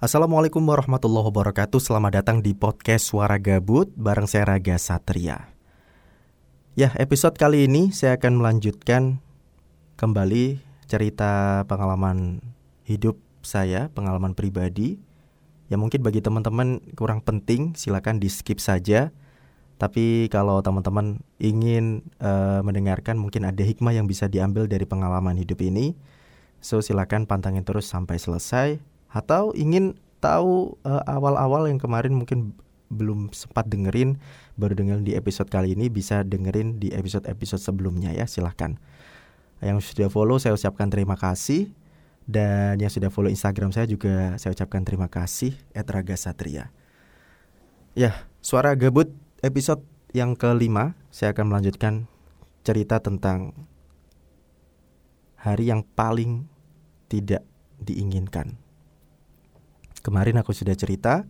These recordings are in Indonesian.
Assalamualaikum warahmatullahi wabarakatuh. Selamat datang di podcast Suara Gabut Bareng saya Raga Satria. Ya episode kali ini saya akan melanjutkan Kembali cerita pengalaman hidup saya Pengalaman pribadi. Ya mungkin bagi teman-teman kurang penting Silakan di skip saja. Tapi kalau teman-teman ingin uh, mendengarkan Mungkin ada hikmah yang bisa diambil dari pengalaman hidup ini. So silakan pantangin terus sampai selesai atau ingin tahu uh, awal-awal yang kemarin mungkin belum sempat dengerin baru dengerin di episode kali ini bisa dengerin di episode-episode sebelumnya ya silahkan yang sudah follow saya ucapkan terima kasih. Dan yang sudah follow Instagram saya juga saya ucapkan terima kasih Etraga Satria. Ya suara gabut episode yang kelima saya akan melanjutkan cerita tentang hari yang paling tidak diinginkan kemarin aku sudah cerita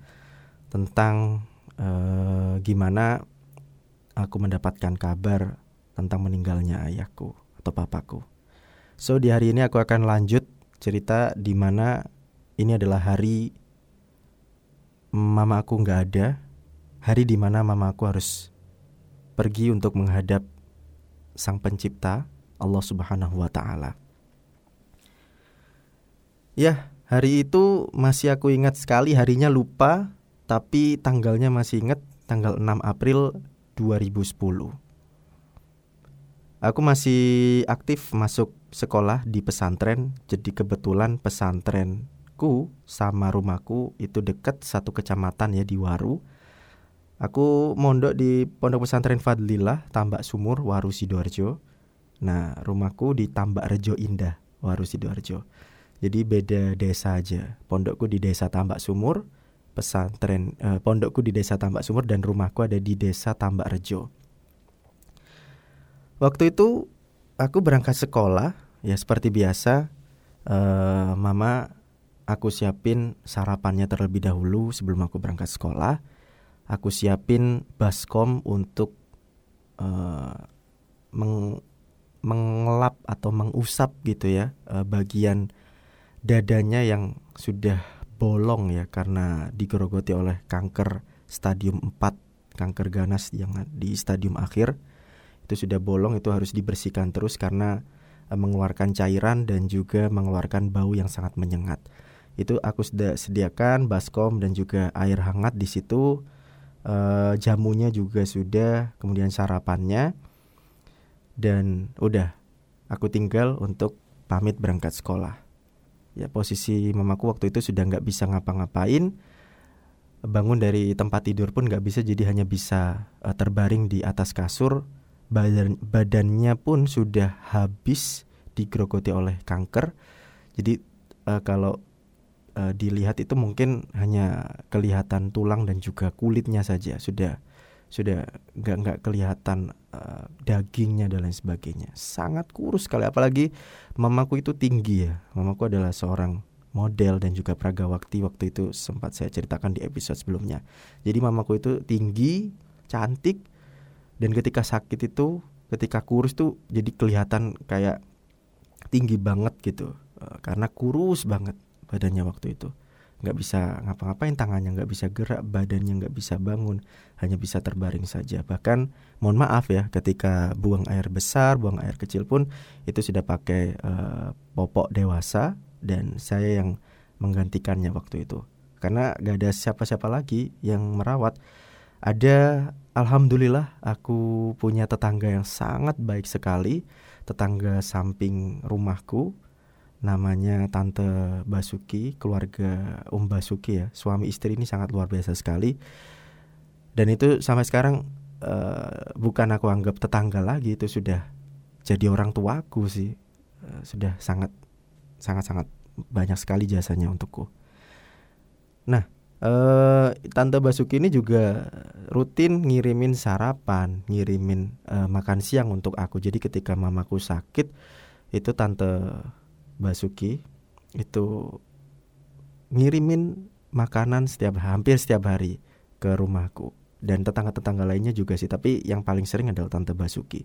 tentang uh, gimana aku mendapatkan kabar tentang meninggalnya ayahku atau papaku. So di hari ini aku akan lanjut cerita di mana ini adalah hari mama aku nggak ada, hari di mana mama aku harus pergi untuk menghadap sang pencipta Allah Subhanahu wa taala. Ya, Hari itu masih aku ingat sekali harinya lupa tapi tanggalnya masih ingat tanggal 6 April 2010. Aku masih aktif masuk sekolah di pesantren jadi kebetulan pesantrenku sama rumahku itu dekat satu kecamatan ya di Waru. Aku mondok di Pondok Pesantren Fadlillah, Tambak Sumur, Waru Sidoarjo. Nah, rumahku di Tambak Rejo Indah, Waru Sidoarjo. Jadi beda desa aja. Pondokku di desa Tambak Sumur, pesantren eh, pondokku di desa Tambak Sumur dan rumahku ada di desa Tambak Rejo. Waktu itu aku berangkat sekolah, ya seperti biasa. Eh, mama aku siapin sarapannya terlebih dahulu sebelum aku berangkat sekolah. Aku siapin baskom untuk eh, meng mengelap atau mengusap gitu ya eh, bagian dadanya yang sudah bolong ya karena digerogoti oleh kanker stadium 4 kanker ganas yang di stadium akhir. Itu sudah bolong itu harus dibersihkan terus karena e, mengeluarkan cairan dan juga mengeluarkan bau yang sangat menyengat. Itu aku sudah sediakan baskom dan juga air hangat di situ e, jamunya juga sudah kemudian sarapannya. Dan udah aku tinggal untuk pamit berangkat sekolah ya posisi mamaku waktu itu sudah nggak bisa ngapa-ngapain. Bangun dari tempat tidur pun nggak bisa jadi hanya bisa uh, terbaring di atas kasur. Badan badannya pun sudah habis digerogoti oleh kanker. Jadi uh, kalau uh, dilihat itu mungkin hanya kelihatan tulang dan juga kulitnya saja. Sudah sudah nggak nggak kelihatan uh, dagingnya dan lain sebagainya. Sangat kurus sekali apalagi mamaku itu tinggi ya. Mamaku adalah seorang model dan juga pragawakti. Waktu itu sempat saya ceritakan di episode sebelumnya. Jadi mamaku itu tinggi cantik dan ketika sakit itu ketika kurus tuh jadi kelihatan kayak tinggi banget gitu. Uh, karena kurus banget badannya waktu itu nggak bisa ngapa-ngapain tangannya nggak bisa gerak badannya nggak bisa bangun hanya bisa terbaring saja. Bahkan mohon maaf ya ketika buang air besar buang air kecil pun itu sudah pakai uh, popok dewasa dan saya yang menggantikannya waktu itu. Karena gak ada siapa-siapa lagi yang merawat. Ada alhamdulillah aku punya tetangga yang sangat baik sekali tetangga samping rumahku namanya Tante Basuki, keluarga Om Basuki ya. Suami istri ini sangat luar biasa sekali. Dan itu sampai sekarang uh, bukan aku anggap tetangga lagi, itu sudah jadi orang tuaku sih. Uh, sudah sangat sangat sangat banyak sekali jasanya untukku. Nah, uh, Tante Basuki ini juga rutin ngirimin sarapan, ngirimin uh, makan siang untuk aku. Jadi ketika mamaku sakit, itu Tante Basuki itu ngirimin makanan setiap hampir setiap hari ke rumahku dan tetangga-tetangga lainnya juga sih tapi yang paling sering adalah tante Basuki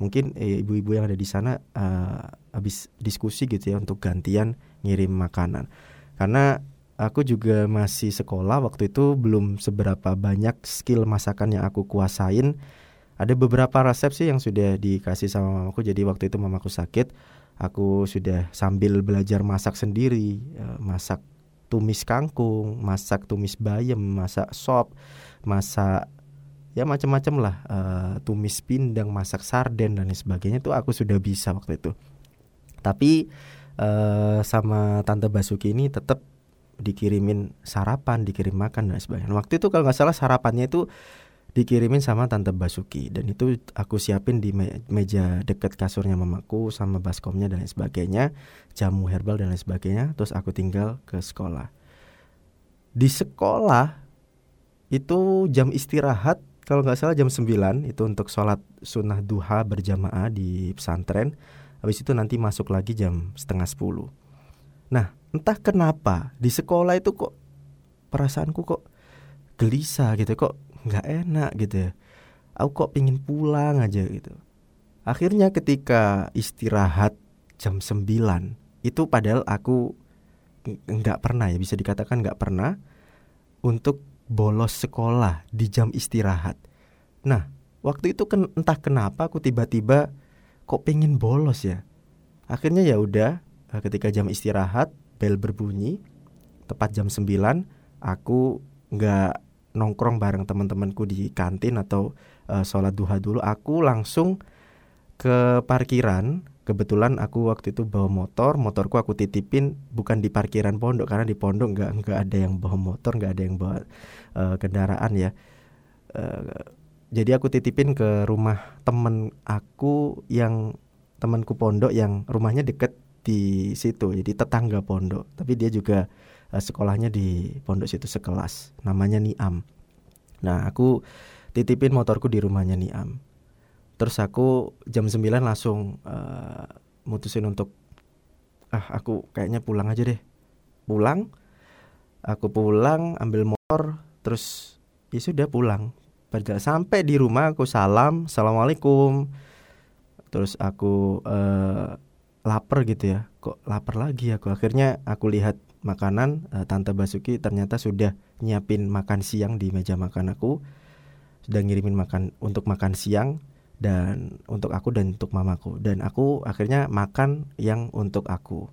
mungkin eh, ibu-ibu yang ada di sana uh, habis diskusi gitu ya untuk gantian ngirim makanan karena aku juga masih sekolah waktu itu belum seberapa banyak skill masakan yang aku kuasain. Ada beberapa resep sih yang sudah dikasih sama mamaku. Jadi waktu itu mamaku sakit, aku sudah sambil belajar masak sendiri, eh, masak tumis kangkung, masak tumis bayam, masak sop, masak ya macam-macam lah, uh, tumis pindang, masak sarden dan sebagainya itu aku sudah bisa waktu itu. Tapi uh, sama tante Basuki ini tetap dikirimin sarapan, dikirim makan dan sebagainya. Waktu itu kalau nggak salah sarapannya itu dikirimin sama tante Basuki dan itu aku siapin di me meja deket kasurnya mamaku sama baskomnya dan lain sebagainya, jamu herbal dan lain sebagainya. Terus aku tinggal ke sekolah. Di sekolah itu jam istirahat kalau nggak salah jam 9 itu untuk sholat sunnah duha berjamaah di pesantren. Habis itu nanti masuk lagi jam setengah 10 Nah entah kenapa di sekolah itu kok perasaanku kok gelisah gitu kok nggak enak gitu ya. Aku kok pingin pulang aja gitu. Akhirnya ketika istirahat jam 9 itu padahal aku nggak pernah ya bisa dikatakan nggak pernah untuk bolos sekolah di jam istirahat. Nah waktu itu kan entah kenapa aku tiba-tiba kok pengen bolos ya. Akhirnya ya udah ketika jam istirahat bel berbunyi tepat jam 9 aku nggak nongkrong bareng teman-temanku di kantin atau uh, sholat duha dulu aku langsung ke parkiran. Kebetulan aku waktu itu bawa motor motorku aku titipin bukan di parkiran pondok karena di pondok nggak nggak ada yang bawa motor nggak ada yang bawa uh, kendaraan ya. Uh, jadi aku titipin ke rumah temen aku yang temanku pondok yang rumahnya deket di situ jadi tetangga pondok. Tapi dia juga uh, sekolahnya di pondok situ sekelas namanya Niam. Nah aku titipin motorku di rumahnya Niam. Terus aku jam 9 langsung uh, mutusin untuk ah aku kayaknya pulang aja deh. Pulang aku pulang ambil motor terus ya sudah pulang. Berjalan sampai di rumah aku salam assalamualaikum. Terus aku uh, lapar gitu ya. Kok lapar lagi? Aku akhirnya aku lihat makanan uh, tante Basuki ternyata sudah nyiapin makan siang di meja makan aku sudah ngirimin makan untuk makan siang dan untuk aku dan untuk mamaku. Dan aku akhirnya makan yang untuk aku.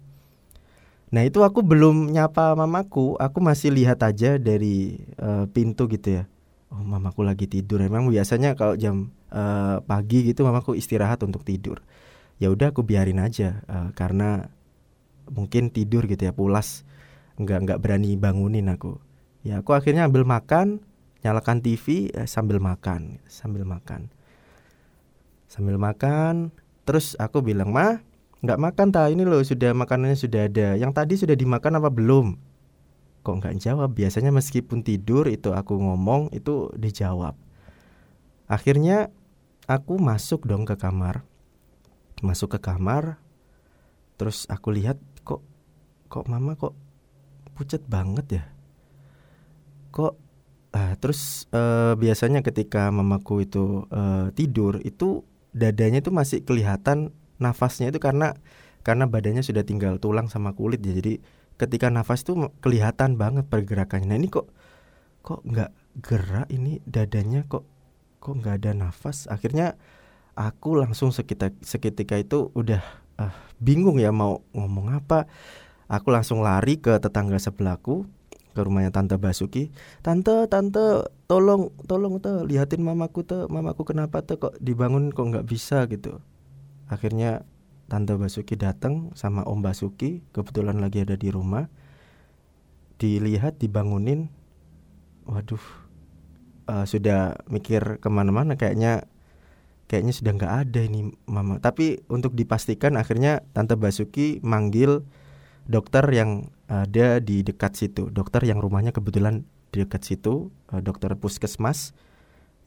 Nah itu aku belum nyapa mamaku aku masih lihat aja dari uh, pintu gitu ya. Oh mamaku lagi tidur. Emang biasanya kalau jam uh, pagi gitu mamaku istirahat untuk tidur. Ya udah aku biarin aja uh, karena mungkin tidur gitu ya pulas. Nggak nggak berani bangunin aku. Ya aku akhirnya ambil makan nyalakan TV eh, sambil makan sambil makan. Sambil makan terus aku bilang mah nggak makan ta ini loh sudah makanannya sudah ada. Yang tadi sudah dimakan apa belum? Kok nggak jawab? Biasanya meskipun tidur itu aku ngomong itu dijawab. Akhirnya aku masuk dong ke kamar. Masuk ke kamar terus aku lihat kok mama kok pucat banget ya? Kok ah, terus uh, biasanya ketika mamaku itu uh, tidur itu dadanya itu masih kelihatan nafasnya itu karena karena badannya sudah tinggal tulang sama kulit ya. Jadi ketika nafas itu kelihatan banget pergerakannya. Nah ini kok kok nggak gerak ini dadanya? Kok kok nggak ada nafas? Akhirnya aku langsung sekitar seketika itu udah uh, bingung ya mau ngomong apa. Aku langsung lari ke tetangga sebelahku ke rumahnya tante Basuki. Tante, tante, tolong, tolong tuh lihatin mamaku tuh, mamaku kenapa tuh kok dibangun kok nggak bisa gitu. Akhirnya tante Basuki datang sama Om Basuki, kebetulan lagi ada di rumah. Dilihat dibangunin, waduh, uh, sudah mikir ke mana-mana kayaknya kayaknya sudah nggak ada ini mama tapi untuk dipastikan akhirnya tante Basuki manggil dokter yang ada di dekat situ. Dokter yang rumahnya kebetulan di dekat situ uh, dokter puskesmas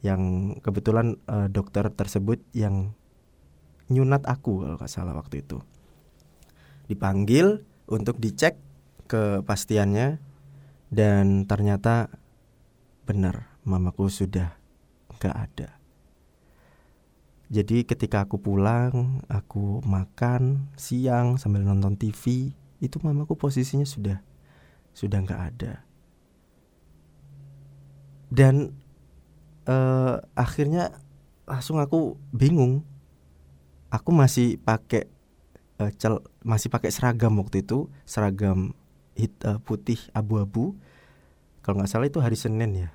yang kebetulan uh, dokter tersebut yang nyunat aku kalau nggak salah waktu itu. Dipanggil untuk dicek kepastiannya dan ternyata benar mamaku sudah nggak ada. Jadi ketika aku pulang, aku makan siang sambil nonton TV, itu mamaku posisinya sudah sudah nggak ada. Dan uh, akhirnya langsung aku bingung. Aku masih pakai uh, cel masih pakai seragam waktu itu seragam hit, uh, putih abu-abu. Kalau nggak salah itu hari Senin ya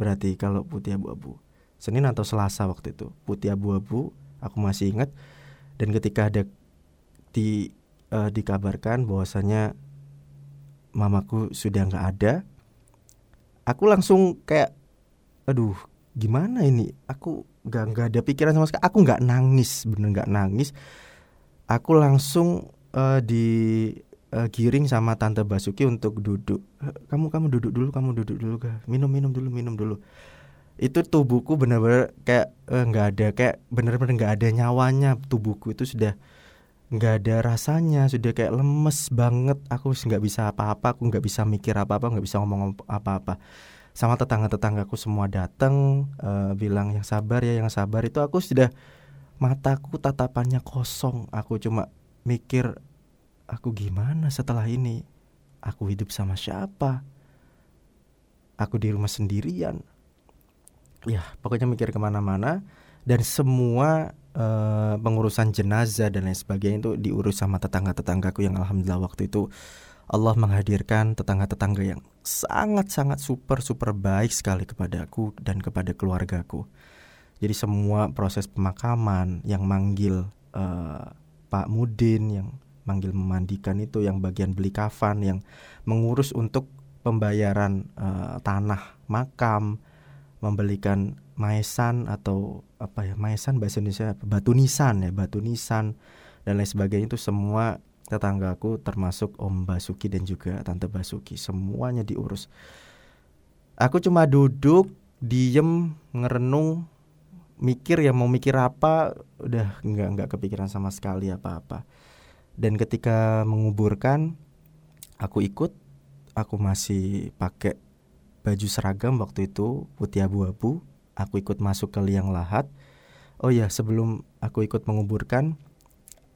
berarti kalau putih abu-abu. Senin atau Selasa waktu itu putih abu-abu aku masih ingat. Dan ketika ada di uh, dikabarkan bahwasanya mamaku sudah nggak ada aku langsung kayak aduh gimana ini? Aku nggak nggak ada pikiran sama sekali. Aku nggak nangis bener nggak nangis. Aku langsung uh, di uh, giring sama tante Basuki untuk duduk. Kamu kamu duduk dulu kamu duduk dulu ga minum minum dulu minum dulu. Itu tubuhku benar-benar kayak nggak uh, ada kayak benar-benar nggak ada nyawanya. Tubuhku itu sudah nggak ada rasanya sudah kayak lemes banget. Aku nggak bisa apa-apa aku nggak bisa mikir apa-apa nggak bisa ngomong apa-apa. Sama tetangga-tetanggaku semua datang uh, bilang yang sabar ya yang sabar. Itu aku sudah mataku tatapannya kosong. Aku cuma mikir aku gimana setelah ini? Aku hidup sama siapa? Aku di rumah sendirian. Ya pokoknya mikir ke mana-mana dan semua uh, pengurusan jenazah dan lain sebagainya itu diurus sama tetangga-tetanggaku yang alhamdulillah waktu itu Allah menghadirkan tetangga-tetangga yang sangat-sangat super super baik sekali kepadaku dan kepada keluargaku. Jadi semua proses pemakaman yang manggil uh, Pak Mudin yang manggil memandikan itu yang bagian beli kafan yang mengurus untuk pembayaran uh, tanah makam membelikan maesan atau apa ya maesan bahasa Indonesia batu nisan ya batu nisan dan lain sebagainya itu semua tetanggaku termasuk Om Basuki dan juga Tante Basuki semuanya diurus. Aku cuma duduk diem ngerenung mikir ya mau mikir apa udah nggak nggak kepikiran sama sekali apa-apa. Dan ketika menguburkan aku ikut aku masih pakai baju seragam waktu itu putih abu-abu aku ikut masuk ke liang lahat. Oh ya, sebelum aku ikut menguburkan,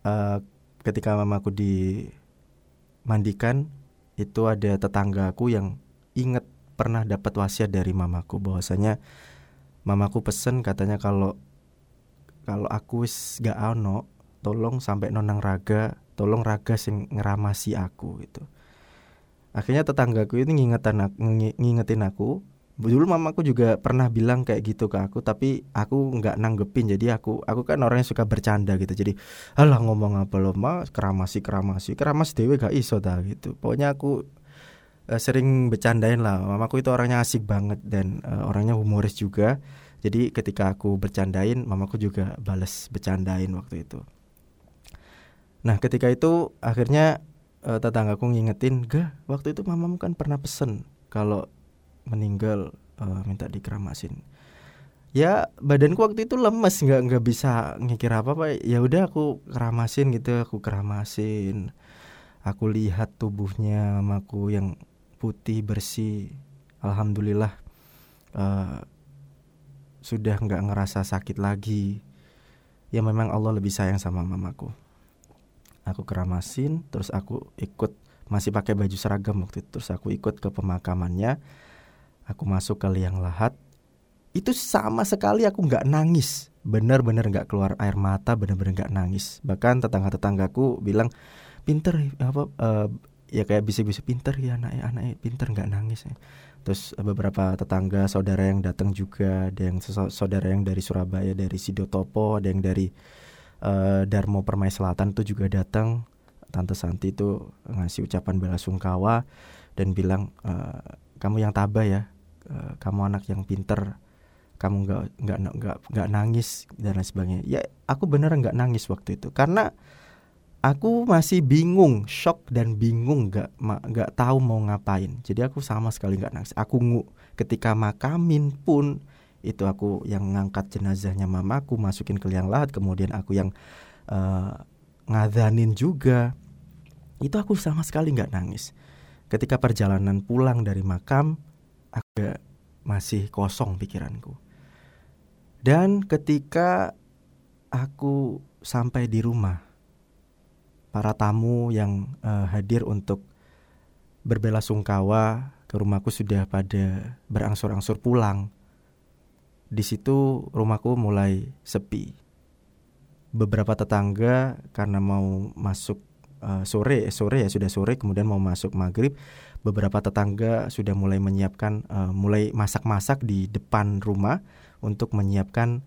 uh, ketika mamaku dimandikan, itu ada tetanggaku yang inget pernah dapat wasiat dari mamaku bahwasanya mamaku pesen katanya kalau kalau aku wis gak ono tolong sampai nonang raga tolong raga sing ngeramasi aku gitu akhirnya tetanggaku ini ngingetin aku, ngingetin aku. Dulu mamaku juga pernah bilang kayak gitu ke aku tapi aku nggak nanggepin. Jadi aku aku kan orangnya suka bercanda gitu. Jadi alah ngomong apa lo mas keramasi keramasi. Keramas dewe gak iso dah gitu. Pokoknya aku uh, sering bercandain lah. Mamaku itu orangnya asik banget dan uh, orangnya humoris juga. Jadi ketika aku bercandain mamaku juga bales bercandain waktu itu. Nah ketika itu akhirnya uh, tetanggaku ngingetin gak waktu itu mamamu kan pernah pesen kalau meninggal uh, minta dikeramasin. Ya badanku waktu itu lemes nggak nggak bisa ngikir apa apa ya udah aku keramasin gitu aku keramasin. Aku lihat tubuhnya mamaku yang putih bersih. Alhamdulillah uh, sudah nggak ngerasa sakit lagi. Ya memang Allah lebih sayang sama mamaku aku keramasin terus aku ikut masih pakai baju seragam waktu itu. Terus aku ikut ke pemakamannya. Aku masuk ke liang lahat. Itu sama sekali aku nggak nangis. Bener-bener nggak keluar air mata bener-bener nggak nangis. Bahkan tetangga-tetanggaku bilang pinter apa uh, ya kayak bisa-bisa pinter ya anaknya anaknya pinter nggak nangis. Ya. terus beberapa tetangga saudara yang datang juga ada yang saudara yang dari Surabaya dari Sidotopo ada yang dari uh, Darmo Permai Selatan itu juga datang tante Santi itu ngasih ucapan bela sungkawa dan bilang uh, kamu yang tabah ya. Eh, kamu anak yang pinter. Kamu nggak nggak nggak nggak nangis dan lain sebagainya. Ya aku beneran nggak nangis waktu itu. Karena aku masih bingung shock dan bingung nggak nggak tahu mau ngapain. Jadi aku sama sekali nggak nangis. Aku ngu ketika makamin pun itu aku yang ngangkat jenazahnya mamaku masukin ke liang lahat kemudian aku yang uh, juga itu aku sama sekali nggak nangis ketika perjalanan pulang dari makam agak masih kosong pikiranku. Dan ketika aku sampai di rumah, para tamu yang uh, hadir untuk berbela sungkawa ke rumahku sudah pada berangsur-angsur pulang. Di situ rumahku mulai sepi. Beberapa tetangga karena mau masuk uh, sore, eh, sore ya sudah sore, kemudian mau masuk maghrib, beberapa tetangga sudah mulai menyiapkan, uh, mulai masak-masak di depan rumah untuk menyiapkan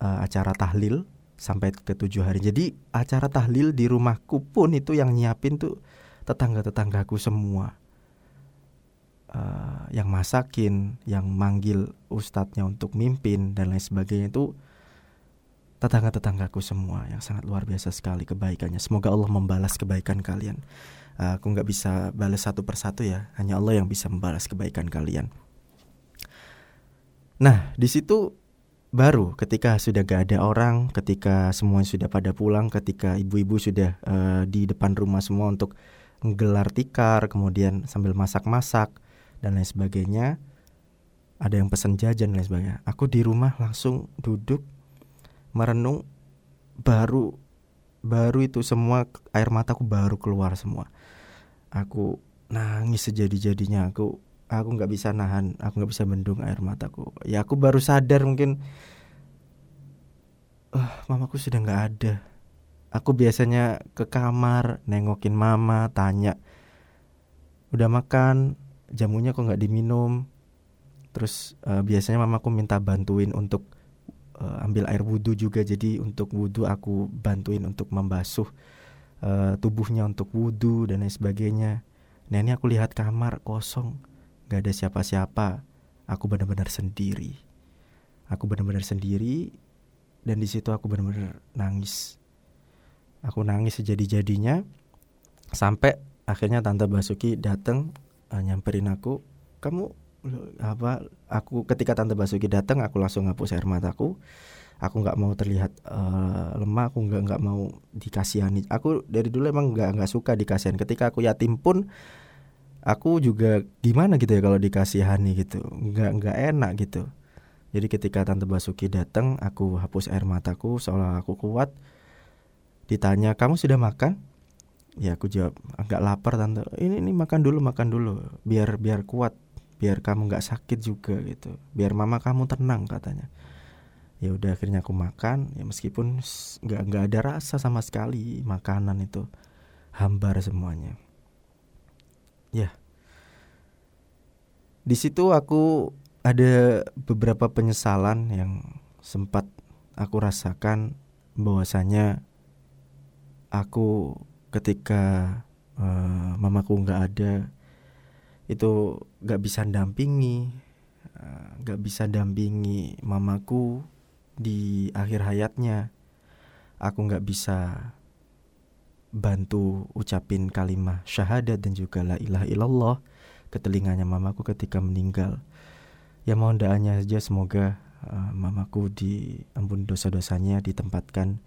uh, acara tahlil sampai ke tujuh hari. Jadi acara tahlil di rumahku pun itu yang nyiapin tuh tetangga-tetanggaku semua uh, yang masakin, yang manggil ustadznya untuk mimpin dan lain sebagainya itu tetangga-tetanggaku semua yang sangat luar biasa sekali kebaikannya. Semoga Allah membalas kebaikan kalian. Uh, aku nggak bisa balas satu persatu ya, hanya Allah yang bisa membalas kebaikan kalian. Nah, di situ baru ketika sudah gak ada orang, ketika semua sudah pada pulang, ketika ibu-ibu sudah uh, di depan rumah semua untuk gelar tikar, kemudian sambil masak-masak dan lain sebagainya. Ada yang pesan jajan dan lain sebagainya. Aku di rumah langsung duduk merenung baru baru itu semua air mataku baru keluar semua. Aku nangis sejadi-jadinya. Aku aku nggak bisa nahan, aku nggak bisa mendung air mataku. Ya aku baru sadar mungkin uh, mamaku sudah nggak ada Aku biasanya ke kamar nengokin mama, tanya udah makan, jamunya kok nggak diminum. Terus uh, biasanya mamaku minta bantuin untuk uh, ambil air wudhu juga. Jadi untuk wudhu aku bantuin untuk membasuh uh, tubuhnya untuk wudhu dan lain sebagainya. Nah ini aku lihat kamar kosong, nggak ada siapa-siapa. Aku benar-benar sendiri. Aku benar-benar sendiri dan di situ aku benar-benar nangis aku nangis sejadi-jadinya sampai akhirnya tante Basuki datang uh, nyamperin aku kamu apa aku ketika tante Basuki datang aku langsung ngapus air mataku. Aku nggak mau terlihat uh, lemah aku nggak nggak mau dikasihani. Aku dari dulu emang nggak nggak suka dikasihan. Ketika aku yatim pun aku juga gimana gitu ya kalau dikasihani gitu. Nggak nggak enak gitu. Jadi ketika tante Basuki datang aku hapus air mataku seolah aku kuat. Ditanya kamu sudah makan ya aku jawab agak lapar tante. Ini ini makan dulu makan dulu. Biar biar kuat. Biar kamu nggak sakit juga gitu. Biar mama kamu tenang katanya. Ya udah akhirnya aku makan. Ya meskipun nggak nggak ada rasa sama sekali makanan itu. Hambar semuanya. Ya. Di situ aku ada beberapa penyesalan yang sempat aku rasakan bahwasanya aku ketika uh, mamaku nggak ada itu nggak bisa dampingi eh, nggak uh, bisa dampingi mamaku di akhir hayatnya. Aku nggak bisa bantu ucapin kalimat syahadat dan juga la ilaha illallah ke telinganya mamaku ketika meninggal. Ya mohon doanya saja semoga uh, mamaku diampuni dosa-dosanya ditempatkan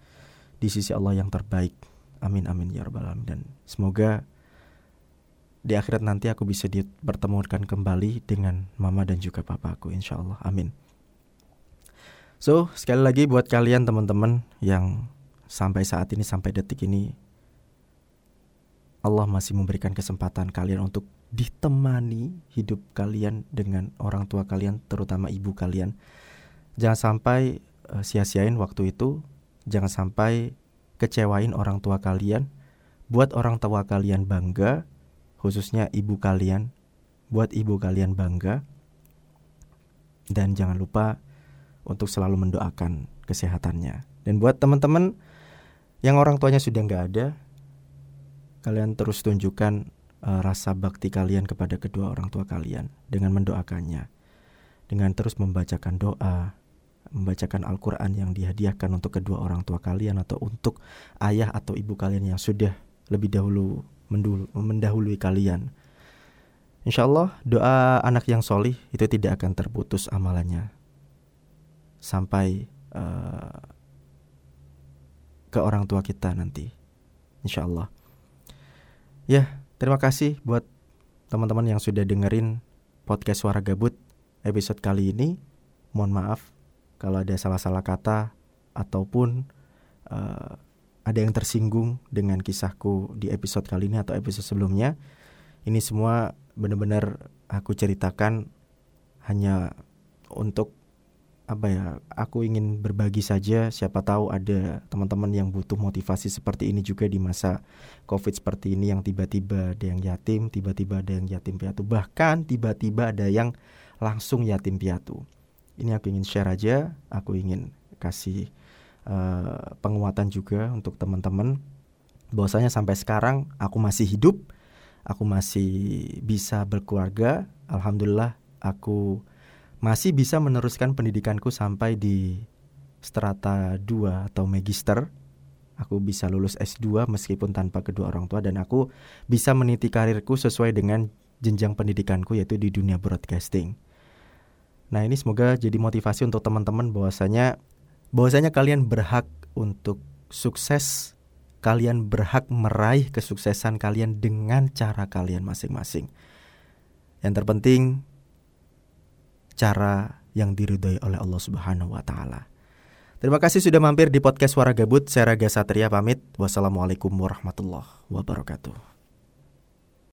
di sisi Allah yang terbaik Amin amin ya rabbal alamin dan semoga di akhirat nanti aku bisa dipertemukan kembali dengan mama dan juga papaku insya Allah amin. So sekali lagi buat kalian teman-teman yang sampai saat ini sampai detik ini Allah masih memberikan kesempatan kalian untuk ditemani hidup kalian dengan orang tua kalian terutama ibu kalian. Jangan sampai uh, sia-siain waktu itu, jangan sampai kecewain orang tua kalian, buat orang tua kalian bangga, khususnya ibu kalian, buat ibu kalian bangga. Dan jangan lupa untuk selalu mendoakan kesehatannya. Dan buat teman-teman yang orang tuanya sudah nggak ada, kalian terus tunjukkan uh, rasa bakti kalian kepada kedua orang tua kalian dengan mendoakannya, dengan terus membacakan doa, membacakan Al-Quran yang dihadiahkan untuk kedua orang tua kalian atau untuk ayah atau ibu kalian yang sudah lebih dahulu mendahului kalian. Insya Allah doa anak yang solih itu tidak akan terputus amalannya sampai uh, ke orang tua kita nanti. Insya Allah. Ya, terima kasih buat teman-teman yang sudah dengerin podcast Suara Gabut episode kali ini. Mohon maaf kalau ada salah-salah kata ataupun uh, ada yang tersinggung dengan kisahku di episode kali ini atau episode sebelumnya Ini semua benar-benar aku ceritakan hanya untuk apa ya aku ingin berbagi saja. Siapa tahu ada teman-teman yang butuh motivasi seperti ini juga di masa covid seperti ini yang tiba-tiba ada yang yatim tiba-tiba ada yang yatim piatu. Bahkan tiba-tiba ada yang langsung yatim piatu ini aku ingin share aja aku ingin kasih uh, penguatan juga untuk teman-teman bahwasanya sampai sekarang aku masih hidup aku masih bisa berkeluarga alhamdulillah aku masih bisa meneruskan pendidikanku sampai di strata 2 atau magister. Aku bisa lulus S2 meskipun tanpa kedua orang tua dan aku bisa meniti karirku sesuai dengan jenjang pendidikanku yaitu di dunia broadcasting. Nah, ini semoga jadi motivasi untuk teman-teman bahwasanya bahwasanya kalian berhak untuk sukses, kalian berhak meraih kesuksesan kalian dengan cara kalian masing-masing. Yang terpenting cara yang diridhoi oleh Allah Subhanahu wa taala. Terima kasih sudah mampir di podcast Suara Gabut. Saya Raga Satria pamit. Wassalamualaikum warahmatullahi wabarakatuh.